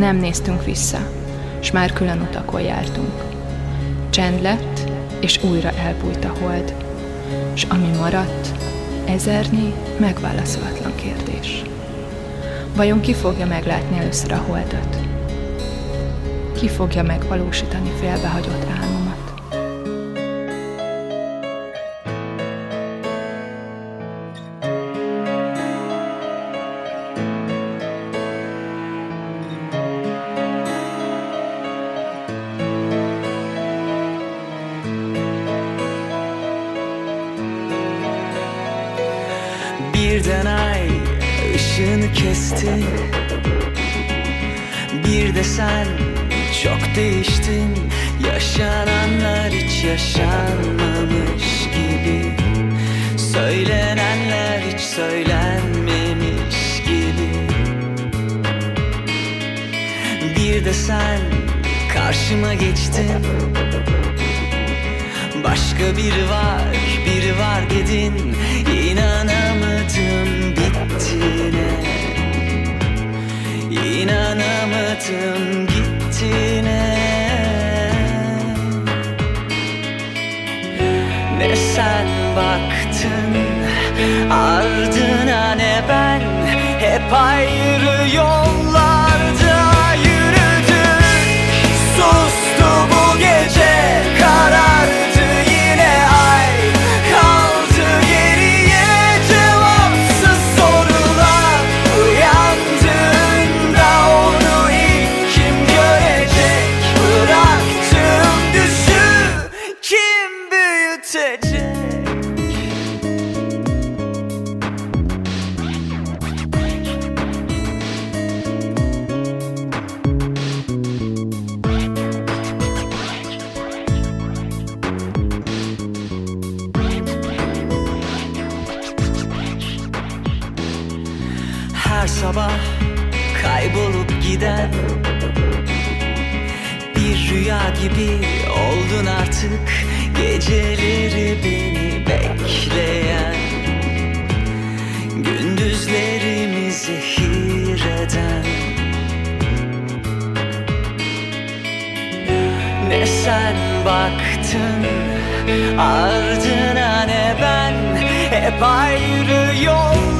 Nem néztünk vissza, s már külön utakon jártunk. Csend lett, és újra elbújt a hold, s ami maradt, ezernyi megválaszolatlan kérdés. Vajon ki fogja meglátni először a holdat? Ki fogja megvalósítani félbehagyott álmomat? Işığını kesti. Bir de sen çok değiştin. Yaşananlar hiç yaşanmamış gibi. Söylenenler hiç söylenmemiş gibi. Bir de sen karşıma geçtin. Başka biri var, biri var dedin. İnanamadım bittiğine İnanamadım gittiğine. Ne sen baktın ardına ne ben. Hep ayrı yollarda sabah kaybolup giden. Bir rüya gibi oldun artık Geceleri beni bekleyen. Gündüzlerimi zehir eden. Ne sen baktın ardına ne ben? Hep ayrı yollarda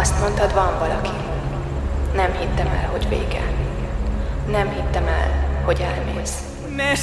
azt mondtad, van valaki. Nem hittem el, hogy vége. Nem hittem el, hogy elmész. Ne